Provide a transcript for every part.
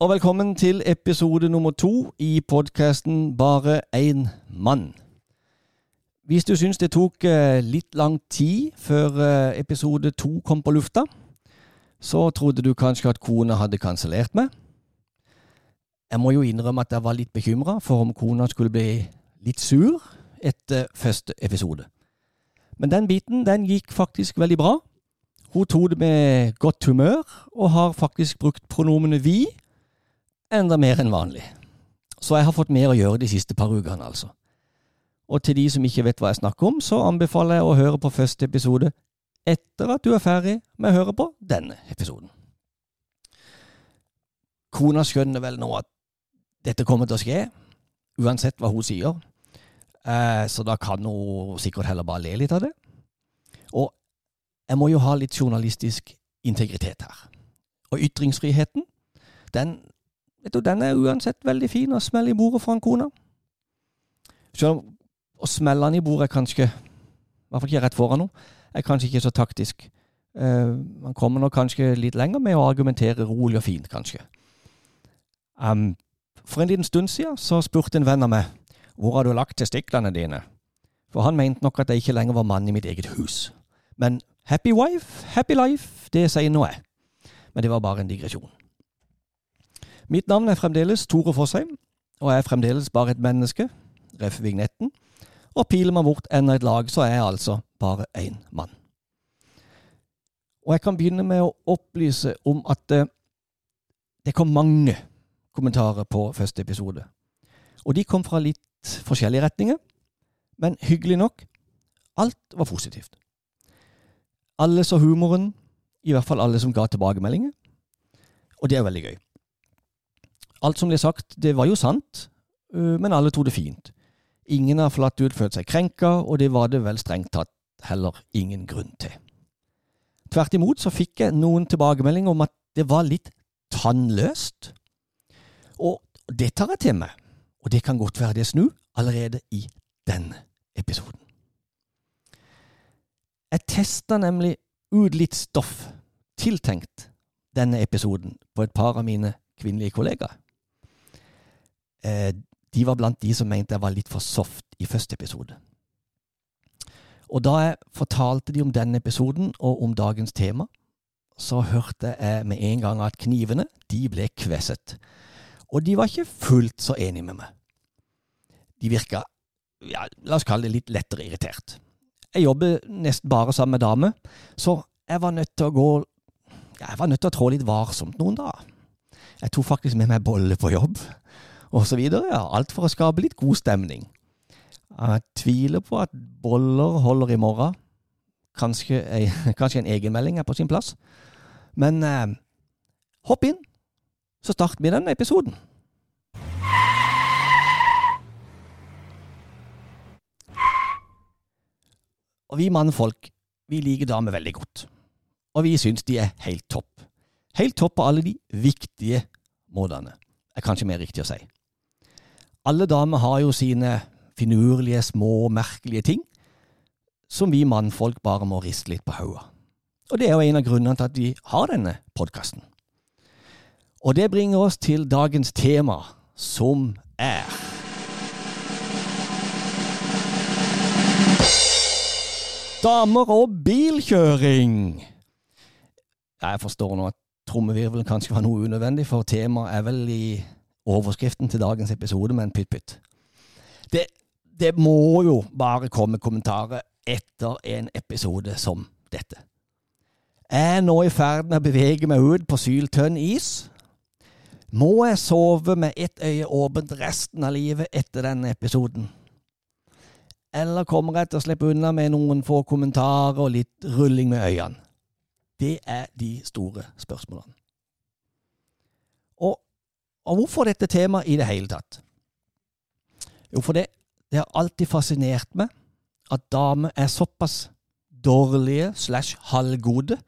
og velkommen til episode nummer to i podkasten Bare én mann. Hvis du syns det tok eh, litt lang tid før eh, episode to kom på lufta, så trodde du kanskje at kona hadde kansellert meg. Jeg må jo innrømme at jeg var litt bekymra for om kona skulle bli litt sur etter første episode. Men den biten den gikk faktisk veldig bra. Hun tok det med godt humør, og har faktisk brukt pronomenet vi enda mer enn vanlig. Så jeg har fått mer å gjøre de siste par ukene, altså. Og til de som ikke vet hva jeg snakker om, så anbefaler jeg å høre på første episode etter at du er ferdig med å høre på denne episoden. Kona skjønner vel nå at dette kommer til å skje, uansett hva hun sier, eh, så da kan hun sikkert heller bare le litt av det. Og jeg må jo ha litt journalistisk integritet her. Og ytringsfriheten, den, vet du, den er uansett veldig fin å smelle i bordet for en kone. Selv om å smelle den i bordet er kanskje, i hvert fall ikke rett foran henne, er kanskje ikke så taktisk. Uh, man kommer nok kanskje litt lenger med å argumentere rolig og fint, kanskje. Um, for en liten stund siden så spurte en venn av meg hvor har du lagt testiklene dine? For han mente nok at jeg ikke lenger var mann i mitt eget hus. Men happy wife, happy life, det sier nå jeg. Men det var bare en digresjon. Mitt navn er fremdeles Tore Fossheim, og jeg er fremdeles bare et menneske, ref. vignetten. Og piler man bort enda et lag, så er jeg altså bare én mann. Og jeg kan begynne med å opplyse om at det, det kom mange kommentarer på første episode. Og de kom fra litt forskjellige retninger, men hyggelig nok, alt var positivt. Alle så humoren, i hvert fall alle som ga tilbakemeldinger, og det er veldig gøy. Alt som ble sagt, det var jo sant, men alle tok det fint. Ingen har flatt ut følt seg krenka, og det var det vel strengt tatt heller ingen grunn til. Tvert imot så fikk jeg noen tilbakemeldinger om at det var litt tannløst. Og det tar jeg til meg, og det kan godt være det snu allerede i denne episoden. Jeg testa nemlig ut litt stoff tiltenkt denne episoden på et par av mine kvinnelige kollegaer. Eh, de var blant de som mente jeg var litt for soft i første episode. Og da jeg fortalte de om denne episoden og om dagens tema, så hørte jeg med en gang at knivene, de ble kvesset. Og de var ikke fullt så enige med meg. De virka, ja, la oss kalle det litt lettere irritert. Jeg jobber nesten bare sammen med damer, så jeg var nødt til å gå Jeg var nødt til å trå litt varsomt noen dager. Jeg tok faktisk med meg bolle på jobb, videre. Ja, alt for å skape litt god stemning. Jeg tviler på at boller holder i morgen. Kanskje, kanskje en egenmelding er på sin plass. Men eh, hopp inn, så starter vi denne episoden. Og vi mannfolk, vi liker damer veldig godt. Og vi syns de er helt topp. Helt topp på alle de viktige måtene, er kanskje mer riktig å si. Alle damer har jo sine finurlige, små, merkelige ting, som vi mannfolk bare må riste litt på hodet. Og det er jo en av grunnene til at vi har denne podkasten. Og det bringer oss til dagens tema, som er Damer og bilkjøring. Jeg forstår nå at trommevirvelen kanskje var noe unødvendig, for temaet er vel i overskriften til dagens episode, men pytt pytt. Det, det må jo bare komme kommentarer etter en episode som dette. Jeg er nå i ferd med å bevege meg ut på syltønn is. Må jeg sove med ett øye åpent resten av livet etter denne episoden? eller kommer jeg til å slippe unna med noen få kommentarer og litt rulling med øynene? Det er de store spørsmålene. Og, hvorfor dette temaet i det hele tatt? Jo, for det, det har alltid fascinert meg at damer er såpass dårlige slash halvgode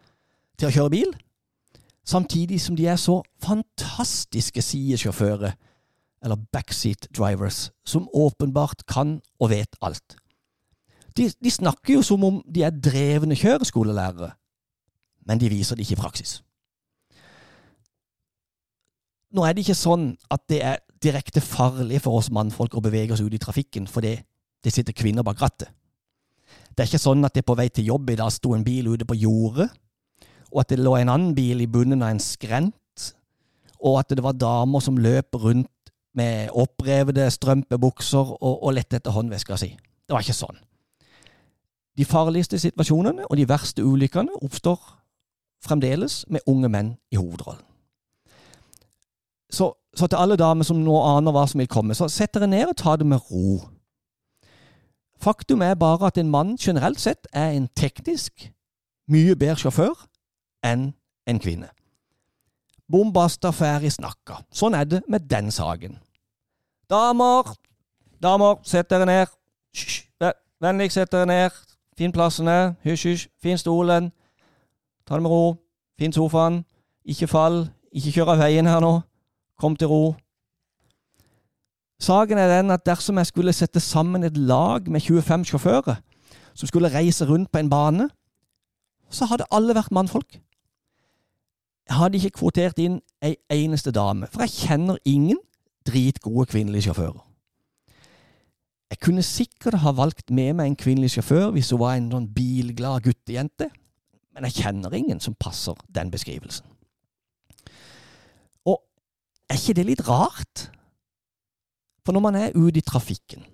til å kjøre bil, samtidig som de er så fantastiske sidesjåfører eller backseat drivers, som åpenbart kan og vet alt. De, de, snakker jo som om de er drevne kjøreskolelærere, men de viser det ikke i praksis. Nå er det ikke sånn at det er direkte farlig for oss mannfolk å bevege oss ut i trafikken fordi det sitter kvinner bak rattet. Det er ikke sånn at det på vei til jobb i dag sto en bil ute på jordet, og at det lå en annen bil i bunnen av en skrent, og at det var damer som løp rundt med opprevede strømpebukser og, og lette etter håndveska si. Det var ikke sånn. De farligste situasjonene og de verste ulykkene oppstår fremdeles med unge menn i hovedrollen. Så, så til alle damer som nå aner hva som vil komme, så sett dere ned og ta det med ro. Faktum er bare at en mann generelt sett er en teknisk mye bedre sjåfør enn en kvinne. Bombasta ferdig snakka. Sånn er det med den saken. Damer, damer, sett dere ned. Hysj, vennligst sett dere ned. Finn plassene. Hysj, hysj. Finn stolen. Ta det med ro. Finn sofaen. Ikke fall. Ikke kjør av veien her nå. Kom til ro. Saken er den at dersom jeg skulle sette sammen et lag med 25 sjåfører som skulle reise rundt på en bane, så hadde alle vært mannfolk. Jeg hadde ikke kvotert inn ei eneste dame, for jeg kjenner ingen dritgode kvinnelige sjåfører. Jeg kunne sikkert ha valgt med meg en kvinnelig sjåfør hvis hun var en sånn bilglad guttejente, men jeg kjenner ingen som passer den beskrivelsen. Er ikke det litt rart? For når man er ute i trafikken,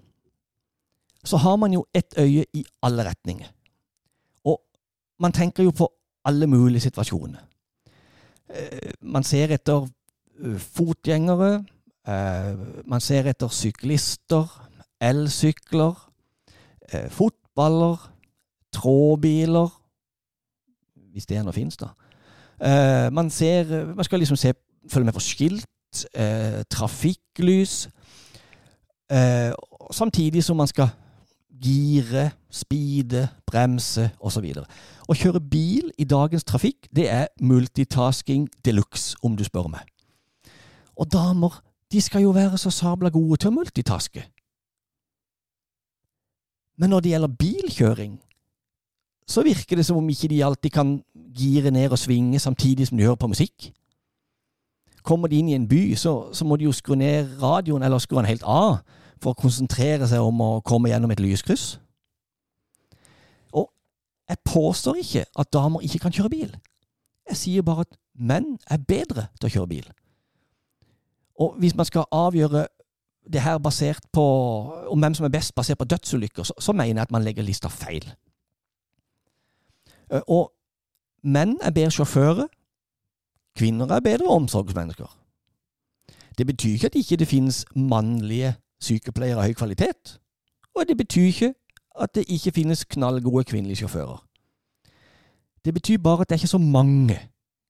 så har man jo ett øye i alle retninger. Og man tenker jo på alle mulige situasjoner. Eh, man ser etter eh, fotgjengere, eh, man ser etter syklister, elsykler, fotballer, trådbiler Hvis det ennå finnes, da. Man ser Man skal liksom se, følge med på skilt, trafikklys Eh, samtidig som man skal gire, speede, bremse osv. Å kjøre bil i dagens trafikk, det er multitasking de luxe, om du spør meg. Og damer, de skal jo være så sabla gode til å multitaske. Men når det gjelder bilkjøring, så virker det som om ikke de alltid kan gire ned og svinge samtidig som de hører på musikk. Kommer de inn i en by, så, så må de jo skru ned radioen, eller skru den helt av, for å konsentrere seg om å komme gjennom et lyskryss. Og jeg påstår ikke at damer ikke kan kjøre bil. Jeg sier bare at menn er bedre til å kjøre bil. Og hvis man skal avgjøre det her basert på om hvem som er best basert på dødsulykker, så, så mener jeg at man legger lista feil. Eh, og menn er bedre sjåfører. Kvinner er bedre omsorgsmennesker. Det betyr ikke at det ikke finnes mannlige sykepleiere av høy kvalitet, og det betyr ikke at det ikke finnes knallgode kvinnelige sjåfører. Det betyr bare at det er ikke så mange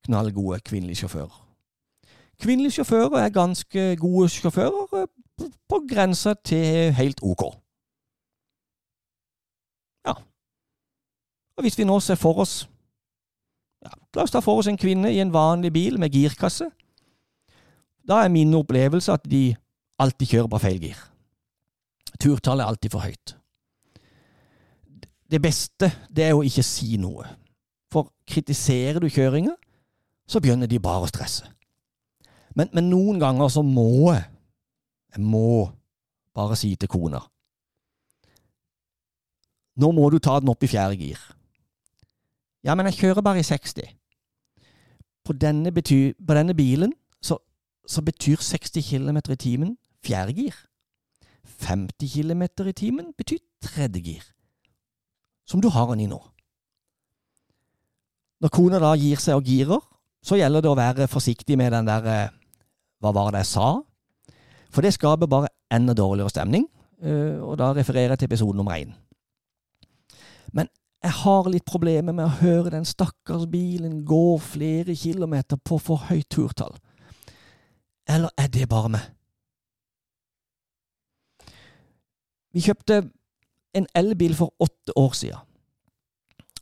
knallgode kvinnelige sjåfører. Kvinnelige sjåfører er ganske gode sjåfører eh, på grensa til helt ok. Ja. Og hvis vi nå ser for oss La oss ta for oss en kvinne i en vanlig bil med girkasse. Da er min opplevelse at de alltid kjører på feil gir. Turtallet er alltid for høyt. Det beste det er å ikke si noe, for kritiserer du kjøringa, så begynner de bare å stresse. Men, men noen ganger så må jeg, jeg må bare si til kona Nå må du ta den opp i fjerde gir. Ja, men jeg kjører bare i 60. På denne, betyr, på denne bilen så, så betyr 60 km i timen fjerde gir. 50 km i timen betyr tredje gir, som du har den i nå. Når kona da gir seg og girer, så gjelder det å være forsiktig med den der eh, Hva var det jeg sa? For det skaper bare enda dårligere stemning, eh, og da refererer jeg til episoden om regn. Men jeg har litt problemer med å høre den stakkars bilen gå flere kilometer på for høyt turtall. Eller er det bare meg? Vi kjøpte en elbil for åtte år siden.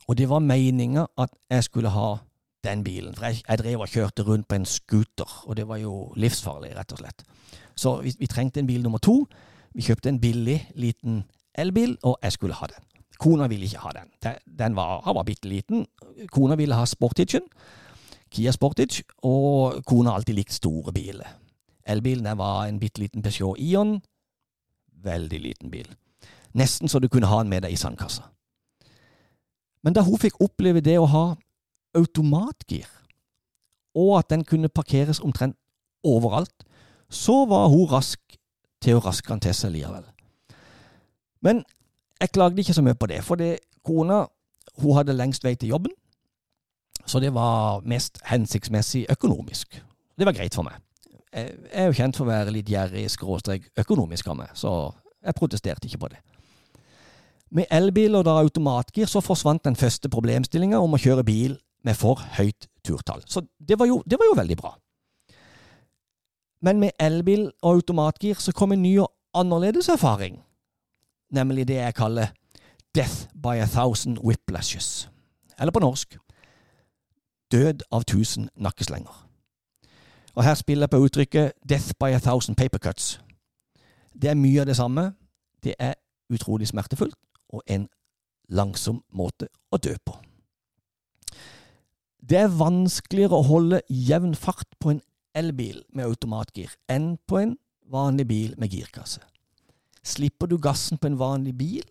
Og det var meninga at jeg skulle ha den bilen. For jeg, jeg, drev og kjørte rundt på en scooter, og det var jo livsfarlig, rett og slett. Så vi, vi trengte en bil nummer to. Vi kjøpte en billig, liten elbil, og jeg skulle ha den. Kona ville ikke ha den. Den var, var bitte liten. Kona ville ha Sportigen. Kia Sportage, og kona har alltid likt store biler. Elbilen var en bitte liten Peugeot Ion. Veldig liten bil. Nesten så du kunne ha den med deg i sandkassa. Men da hun fikk oppleve det å ha automatgir, og at den kunne parkeres omtrent overalt, så var hun rask til å raske den til seg likevel. Men jeg klagde ikke så mye på det, for det, kona hun hadde lengst vei til jobben, så det var mest hensiktsmessig økonomisk. Det var greit for meg. Jeg er jo kjent for å være litt gjerrig skråstrek økonomisk av meg, så jeg protesterte ikke på det. Med elbil og da automatgir så forsvant den første problemstillinga om å kjøre bil med for høyt turtall. Så det var jo, det var jo veldig bra. Men med elbil og automatgir så kom en ny og annerledes erfaring, nemlig det jeg kaller death by a thousand whiplashes. Eller på norsk død av tusen nakkeslenger. Og her spiller jeg på uttrykket death by a thousand papercuts. Det er mye av det samme. Det er utrolig smertefullt og en langsom måte å dø på. Det er vanskeligere å holde jevn fart på en elbil med automatgir enn på en vanlig bil med girkasse. Slipper du gassen på en vanlig bil,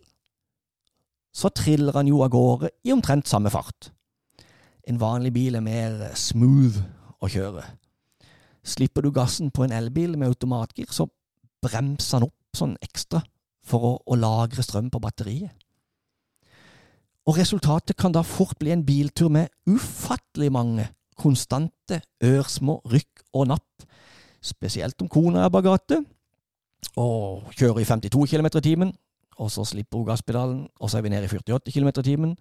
så triller han jo av gårde i omtrent samme fart. En vanlig bil er mer smooth å kjøre. Slipper du gassen på en elbil med automatgir, så bremser han opp sånn ekstra for å, å lagre strøm på batteriet. Og resultatet kan da fort bli en biltur med ufattelig mange konstante ørsmå rykk og napp, spesielt om kona er bagate, og kjører i 52 km i timen, og så slipper hun gasspedalen, og så er vi nede i 48 km i timen,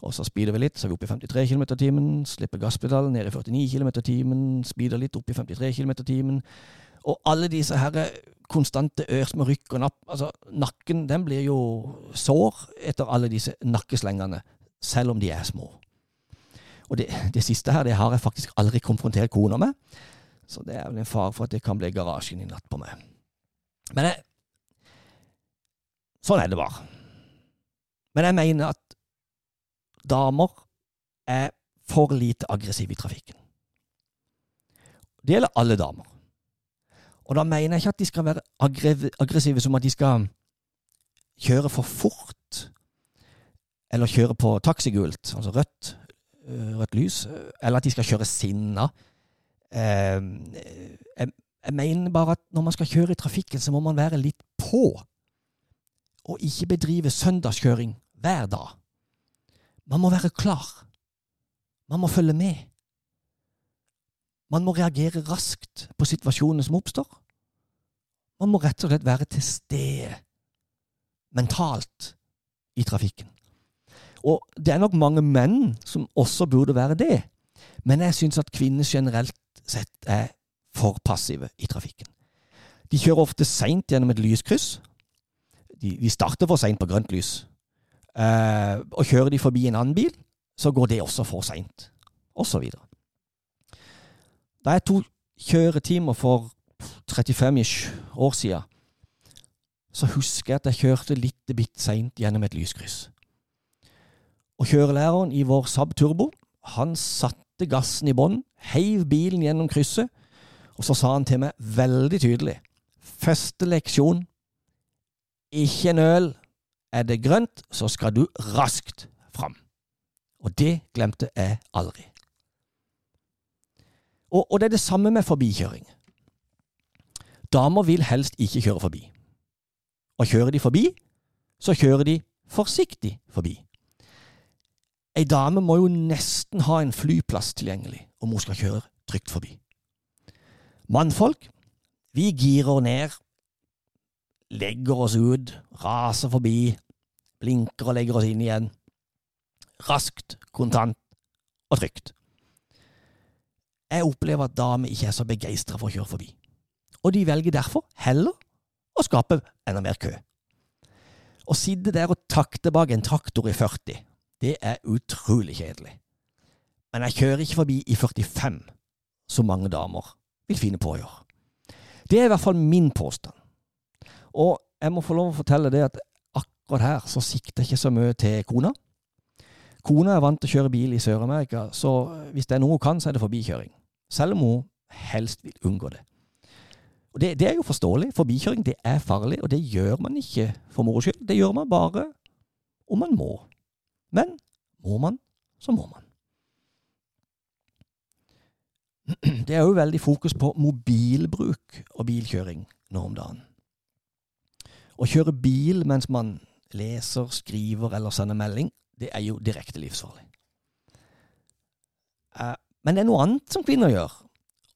og så speeder vi litt, så er vi oppe i 53 km i timen, slipper gasspedalen ned i 49 km i timen, speeder litt opp i 53 km i timen, og alle disse her konstante ørsmå rykk og napp. Altså, nakken den blir jo sår etter alle disse nakkeslengene, selv om de er små. Og det, det siste her det har jeg faktisk aldri konfrontert kona med, så det er vel en fare for at det kan bli garasjen i natt på meg. Men jeg, sånn er det bare. Men jeg mener at damer er for lite aggressive i trafikken. Det gjelder alle damer. Og da mener jeg ikke at de skal være aggressive som at de skal kjøre for fort, eller kjøre på taxigult, altså rødt, øh, rødt lys, eller at de skal kjøre sinna. Jeg, jeg mener bare at når man skal kjøre i trafikken, så må man være litt på, og ikke bedrive søndagskjøring hver dag. Man må være klar. Man må følge med. Man må reagere raskt på situasjonene som oppstår. Man må rett og slett være til stede mentalt i trafikken. Og det er nok mange menn som også burde være det, men jeg syns at kvinner generelt sett er for passive i trafikken. De kjører ofte seint gjennom et lyskryss. De, de starter for seint på grønt lys. Eh, og kjører de forbi en annen bil, så går det også for seint, osv. Da jeg tok kjøretimer for 35-ish år siden, så husker jeg at jeg kjørte litt bitt seint gjennom et lyskryss. Og kjørelæreren i vår Saab Turbo, han satte gassen i bånn, heiv bilen gjennom krysset, og så sa han til meg veldig tydelig Første leksjon, ikke nøl. Er det grønt, så skal du raskt fram. Og det glemte jeg aldri. Og, og, det er det samme med forbikjøring. Damer vil helst ikke kjøre forbi. Og kjører de forbi, så kjører de forsiktig forbi. Ei dame må jo nesten ha en flyplass tilgjengelig om hun skal kjøre trygt forbi. Mannfolk, vi girer ned, legger oss ut, raser forbi, blinker og legger oss inn igjen. Raskt, kontant og trygt. Jeg opplever at damer ikke er så begeistra for å kjøre forbi, og de velger derfor heller å skape enda mer kø. Å sitte der og takte bak en traktor i 40, det er utrolig kjedelig. Men jeg kjører ikke forbi i 45, som mange damer vil finne på å gjøre. Det er i hvert fall min påstand. Og jeg må få lov å fortelle det at akkurat her så sikter jeg ikke så mye til kona. Kona er vant til å kjøre bil i Sør-Amerika, så hvis det er noe hun kan, så er det forbikjøring. Selv om hun helst vil unngå det. Og det, det er jo forståelig. Forbikjøring det er farlig, og det gjør man ikke for moro skyld. Det gjør man bare om man må. Men må man, så må man. Det er òg veldig fokus på mobilbruk og bilkjøring nå om dagen. Å kjøre bil mens man leser, skriver eller sender melding, det er jo direkte livsfarlig. Eh, men det er noe annet som kvinner gjør.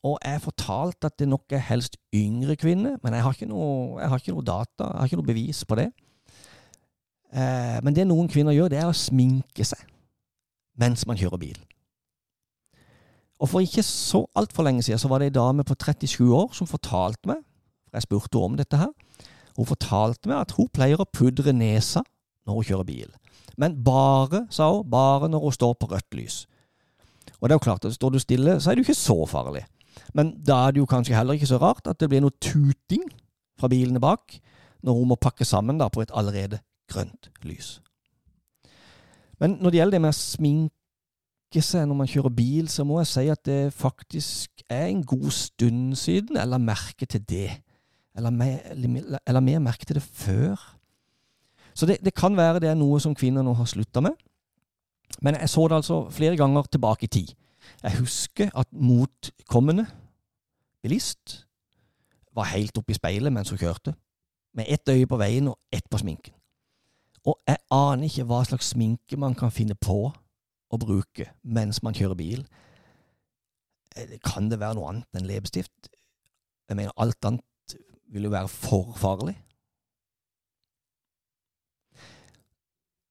Og jeg har fortalt at det nok er helst yngre kvinner, men jeg har ikke noe, har ikke noe data, jeg har ikke noe bevis på det. Eh, men det noen kvinner gjør, det er å sminke seg mens man kjører bil. Og for ikke så altfor lenge siden så var det ei dame på 37 år som fortalte meg, for jeg spurte om dette her, hun fortalte meg at hun pleier å pudre nesa når hun kjører bil. Men bare, sa hun, bare når hun står på rødt lys. Og det er jo klart at står du stille, så er det jo ikke så farlig. Men da er det jo kanskje heller ikke så rart at det blir noe tuting fra bilene bak når hun må pakke sammen da på et allerede grønt lys. Men når det gjelder det med å sminke seg når man kjører bil, så må jeg si at det faktisk er en god stund siden jeg la merke til det eller eller mer merke til det før. Så det, det, kan være det er noe som kvinner nå har slutta med. Men jeg så det altså flere ganger tilbake i tid. Jeg husker at motkommende bilist var helt oppe i speilet mens hun kjørte, med ett øye på veien og ett på sminken. Og jeg aner ikke hva slags sminke man kan finne på å bruke mens man kjører bil. Eh, kan det være noe annet enn leppestift? Jeg mener, alt annet vil jo være for farlig.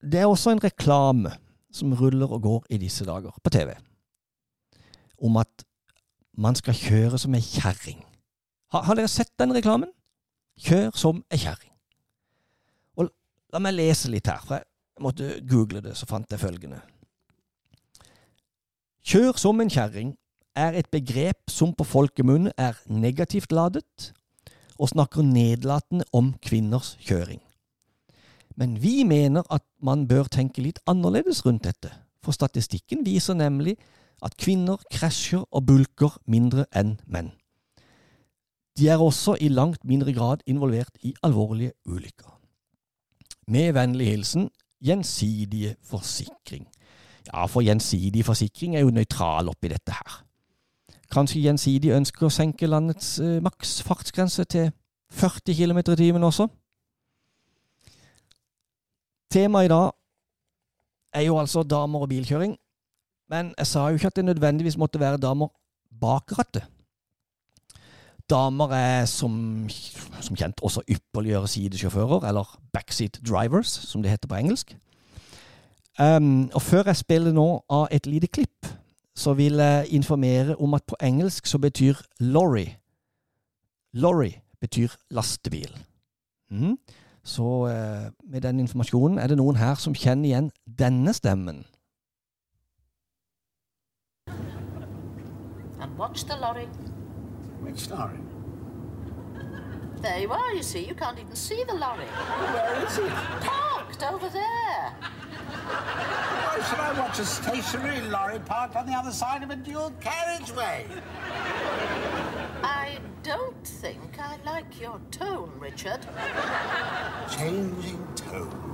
Det er også en reklame som ruller og går i disse dager på TV, om at man skal kjøre som ei kjerring. Har, har, dere sett den reklamen? Kjør som ei kjerring. La meg lese litt her, for jeg måtte google det, så fant jeg følgende. Kjør som en kjerring er et begrep som på folkemunne er negativt ladet, og snakker nedlatende om kvinners kjøring. Men vi mener at man bør tenke litt annerledes rundt dette, for statistikken viser nemlig at kvinner krasjer og bulker mindre enn menn. De er også i langt mindre grad involvert i alvorlige ulykker. Med vennlig hilsen Gjensidige Forsikring. Ja, for Gjensidig Forsikring er jo nøytral oppi dette her. Kanskje Gjensidig ønsker å senke landets eh, maks til 40 km i timen også. Temaet i dag er jo altså damer og bilkjøring. Men jeg sa jo ikke at det nødvendigvis måtte være damer bak rattet. Damer er som, som kjent også ypperligere sidesjåfører, eller backseat drivers, som det heter på engelsk. Um, og før jeg spiller nå av et lite klipp så vil jeg informere om at på engelsk så betyr lorry Lorry betyr lastebil. Mm. Så uh, med den informasjonen er det noen her som kjenner igjen denne stemmen. And watch the lorry. Which lorry? There you are, you see. You can't even see the lorry. Where is it? Parked over there. Why should I watch a stationary lorry parked on the other side of a dual carriageway? I don't think I like your tone, Richard. Changing tone.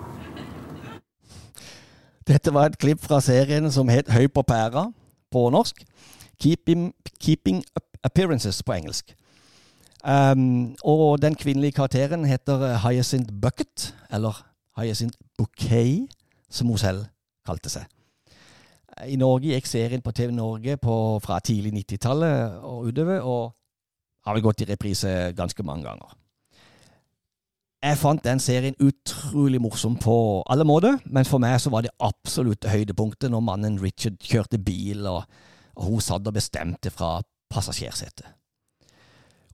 Dette var et klipp fra serien som het Høy på pæra på norsk. Keeping, keeping Up Appearances på engelsk. Um, og den kvinnelige karakteren heter Hyacinth Bucket, eller Hyacinth Bouquet, som hun selv kalte seg. I Norge gikk serien på TV Norge på, fra tidlig 90-tallet og utover, og har vel gått i reprise ganske mange ganger. Jeg fant den serien utrolig morsom på alle måter, men for meg så var det absolutt høydepunktet når mannen Richard kjørte bil, og, og hun satt og bestemte fra passasjersetet.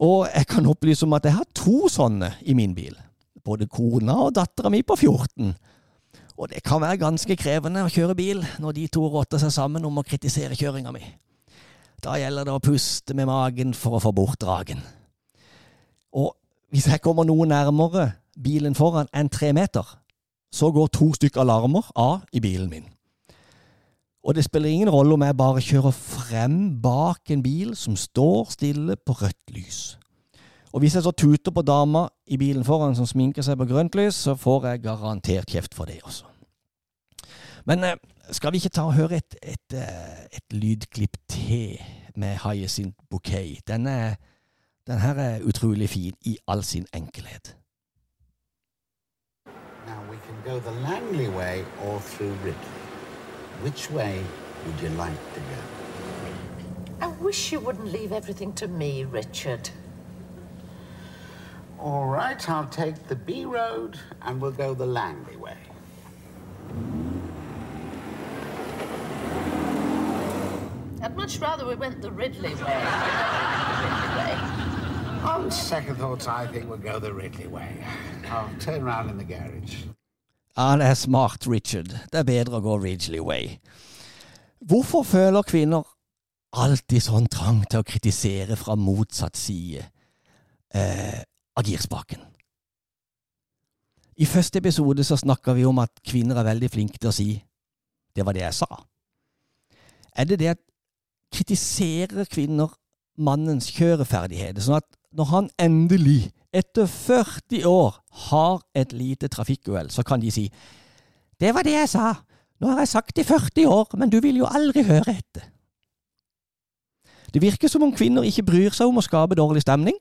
Og jeg kan opplyse om at jeg har to sånne i min bil. Både kona og dattera mi på 14. Og det kan være ganske krevende å kjøre bil når de to rotter seg sammen om å kritisere kjøringa mi. Da gjelder det å puste med magen for å få bort dragen. Og hvis jeg kommer noe nærmere bilen foran enn tre meter, så går to stykker alarmer av i bilen min. Og det spiller ingen rolle om jeg bare kjører frem bak en bil som står stille på rødt lys. Og hvis jeg så tuter på dama i bilen foran som sminker seg på grønt lys, så får jeg garantert kjeft for det også. Men eh, skal vi ikke ta og høre et, et, eh, et lydklipp til med Hyacinth Bouquet? Den, er, er utrolig fin i all sin enkelhet. Now we can go the Langley way or through Ridley. Which way would you like to go? I wish you wouldn't leave everything to me, Richard. All right, I'll take the B road and we'll go the Langley way. I'd much rather we went the Ridley way. the Ridley way. On second thoughts, I think we'll go the Ridley way. I'll turn around in the garage. Han er smart, Richard. Det er bedre å gå Ridgely Way. Hvorfor føler kvinner alltid sånn trang til å kritisere fra motsatt side eh, av girspaken? I første episode så snakka vi om at kvinner er veldig flinke til å si 'det var det jeg sa'. Er det det at kritiserer kvinner mannens kjøreferdigheter, sånn at når han endelig, etter 40 år, har et lite trafikkuhell, så kan de si 'Det var det jeg sa. Nå har jeg sagt det i 40 år, men du vil jo aldri høre etter'. Det virker som om kvinner ikke bryr seg om å skape dårlig stemning,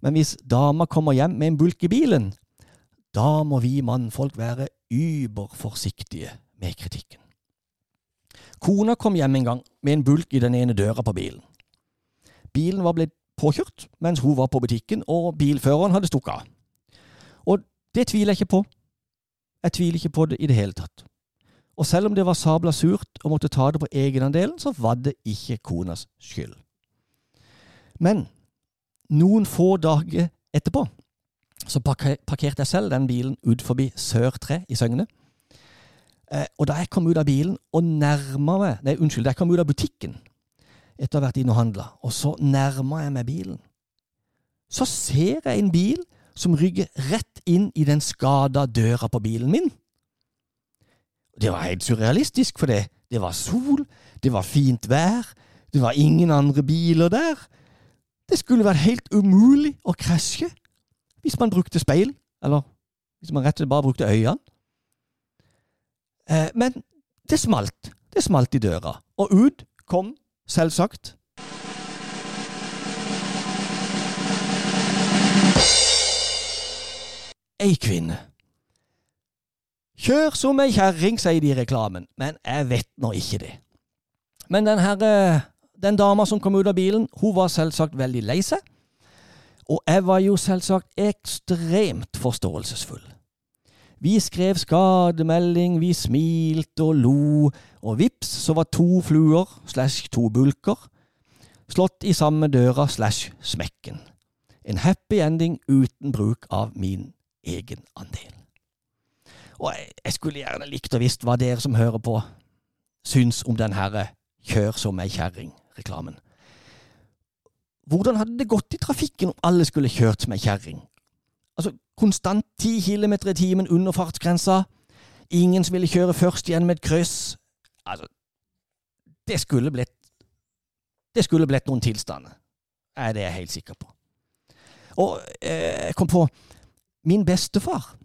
men hvis dama kommer hjem med en bulk i bilen, da må vi mannfolk være überforsiktige med kritikken. Kona kom hjem en gang med en bulk i den ene døra på bilen. Bilen var blitt påkjørt mens hun var på butikken, og bilføreren hadde stukket av. Og det tviler jeg ikke på. Jeg tviler ikke på det i det hele tatt. Og selv om det var sabla surt å måtte ta det på egenandelen, så var det ikke konas skyld. Men noen få dager etterpå så parkerte jeg selv den bilen ut forbi Sør3 i Søgne. Eh, og da jeg kom ut av bilen og nærma meg Nei, unnskyld, da jeg kom ut av butikken etter å ha vært inne og handla, og så nærma jeg meg bilen, så ser jeg en bil som rygger rett inn i den skada døra på bilen min. Det var helt surrealistisk, for det. Det var sol, det var fint vær, det var ingen andre biler der. Det skulle vært helt umulig å krasje hvis man brukte speil, eller hvis man rett og slett bare brukte øynene. Eh, men det smalt. Det smalt i døra, og ut kom selvsagt ei kvinne. Kjør som ei kjerring, sier de i reklamen, men jeg vet nå ikke det. Men den her, den dama som kom ut av bilen, hun var selvsagt veldig lei seg. Og jeg var jo selvsagt ekstremt forståelsesfull. Vi skrev skademelding, vi smilte og lo, og vips, så var to fluer slash to bulker slått i samme døra slash smekken. En happy ending uten bruk av min egen andel. Og jeg, jeg skulle gjerne likt å visst hva dere som hører på, syns om den herre kjør som ei kjerring-reklamen. Hvordan hadde det gått i trafikken om alle skulle kjørt som ei kjerring? Altså, konstant 10 km i timen under fartsgrensa, ingen som ville kjøre først igjen med et kryss. Altså, det skulle blitt Det skulle blitt noen tilstander. Er det jeg helt sikker på. Og eh, jeg kom på Min bestefar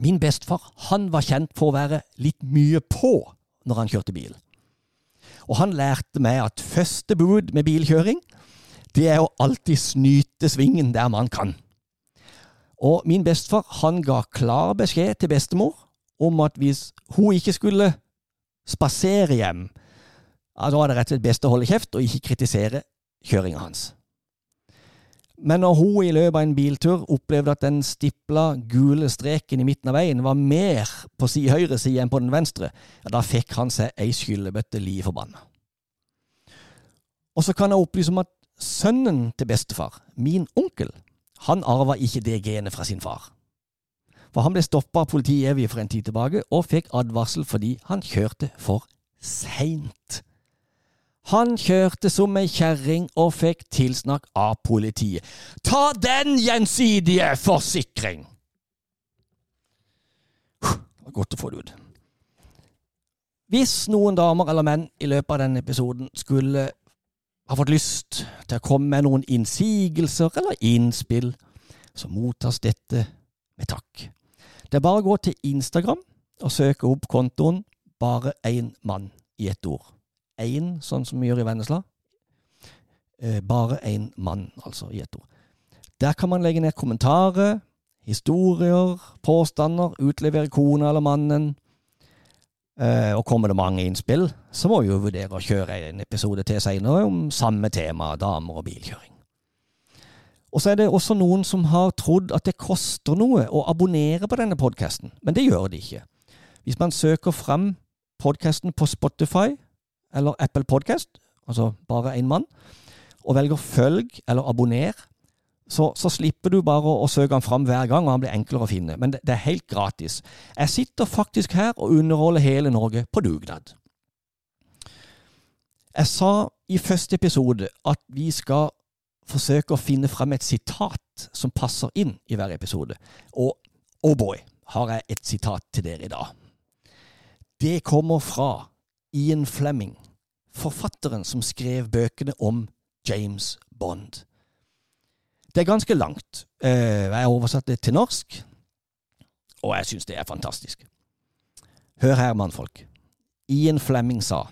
Min bestefar han var kjent for å være litt mye på når han kjørte bil. Og han lærte meg at første bud med bilkjøring, det er å alltid snyte svingen der man kan. Og min bestefar han ga klar beskjed til bestemor om at hvis hun ikke skulle spasere hjem, ja, da var det rett og slett best å holde kjeft og ikke kritisere kjøringa hans. Men når hun i løpet av en biltur opplevde at den stipla, gule streken i midten av veien var mer på si høyre side enn på den venstre, ja, da fikk han seg ei skyllebøtte li forbanna. Og så kan jeg opplyse om at sønnen til bestefar, min onkel, han arva ikke det genet fra sin far. For han ble stoppa av politiet Evje for en tid tilbake, og fikk advarsel fordi han kjørte for seint. Han kjørte som ei kjerring og fikk tilsnakk av politiet. Ta den gjensidige forsikring! Det var godt å få det ut. Hvis noen damer eller menn i løpet av denne episoden skulle ha fått lyst til å komme med noen innsigelser eller innspill, så mottas dette med takk. Det er bare å gå til Instagram og søke opp kontoen Bare én mann i ett ord. Én, sånn som vi gjør i Vennesla. Eh, bare én mann, altså, i ett ord. Der kan man legge ned kommentarer, historier, påstander, utlevere kona eller mannen. Eh, og kommer det mange innspill, så må vi jo vurdere å kjøre en episode til seinere om samme tema, damer og bilkjøring. Og så er det også noen som har trodd at det koster noe å abonnere på denne podkasten, men det gjør det ikke. Hvis man søker frem podkasten på Spotify eller Apple Podcast, altså bare én mann, og velger følg eller abonner, så, så, slipper du bare å, å søke han fram hver gang, og han blir enklere å finne. Men det, det, er helt gratis. Jeg sitter faktisk her og underholder hele Norge på dugnad. Jeg sa i første episode at vi skal forsøke å finne frem et sitat som passer inn i hver episode. Og oh boy, har jeg et sitat til dere i dag. Det kommer fra Ian Flemming, forfatteren som skrev bøkene om James Bond. Det er ganske langt. Eh, jeg har oversatt det til norsk, og jeg syns det er fantastisk. Hør her, mannfolk. Ian Flemming sa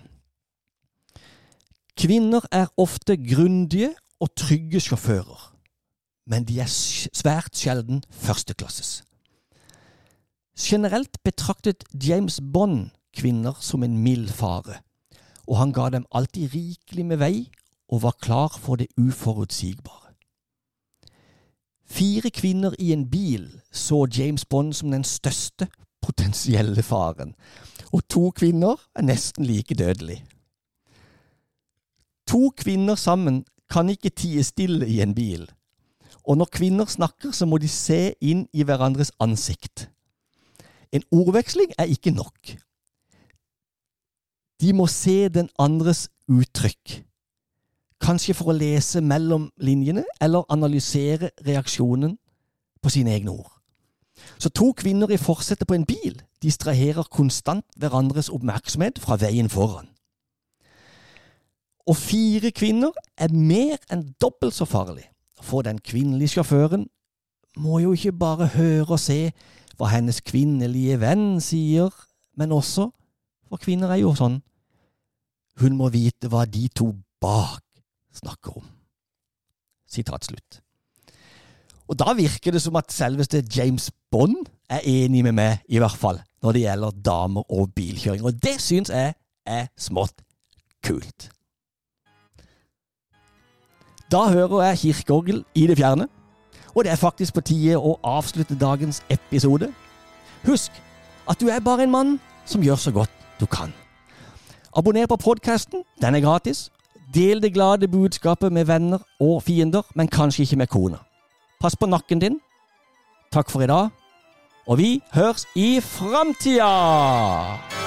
Kvinner er ofte grundige og trygge sjåfører, men de er svært sjelden førsteklasses. Generelt betraktet James Bond kvinner som en mild fare, og han ga dem alltid rikelig med vei og var klar for det uforutsigbare. Fire kvinner i en bil så James Bond som den største potensielle faren, og to kvinner er nesten like dødelig. To kvinner sammen kan ikke tie stille i en bil, og når kvinner snakker, så må de se inn i hverandres ansikt. En ordveksling er ikke nok. De må se den andres uttrykk kanskje for å lese mellom linjene eller analysere reaksjonen på sine egne ord. Så to kvinner i forsetet på en bil distraherer konstant hverandres oppmerksomhet fra veien foran. Og fire kvinner er mer enn dobbelt så farlig, for den kvinnelige sjåføren må jo ikke bare høre og se hva hennes kvinnelige venn sier, men også, for kvinner er jo sånn, hun må vite hva de to bak snakker om. Sitat slutt. Og da virker det som at selveste James Bond er enig med meg, i hvert fall, når det gjelder damer og bilkjøring. Og det syns jeg er smått kult. Da hører jeg kirkeorgel i det fjerne, og det er faktisk på tide å avslutte dagens episode. Husk at du er bare en mann som gjør så godt du kan. Abonner på podkasten, den er gratis, Del det glade budskapet med venner og fiender, men kanskje ikke med kona. Pass på nakken din. Takk for i dag, og vi høres i framtida!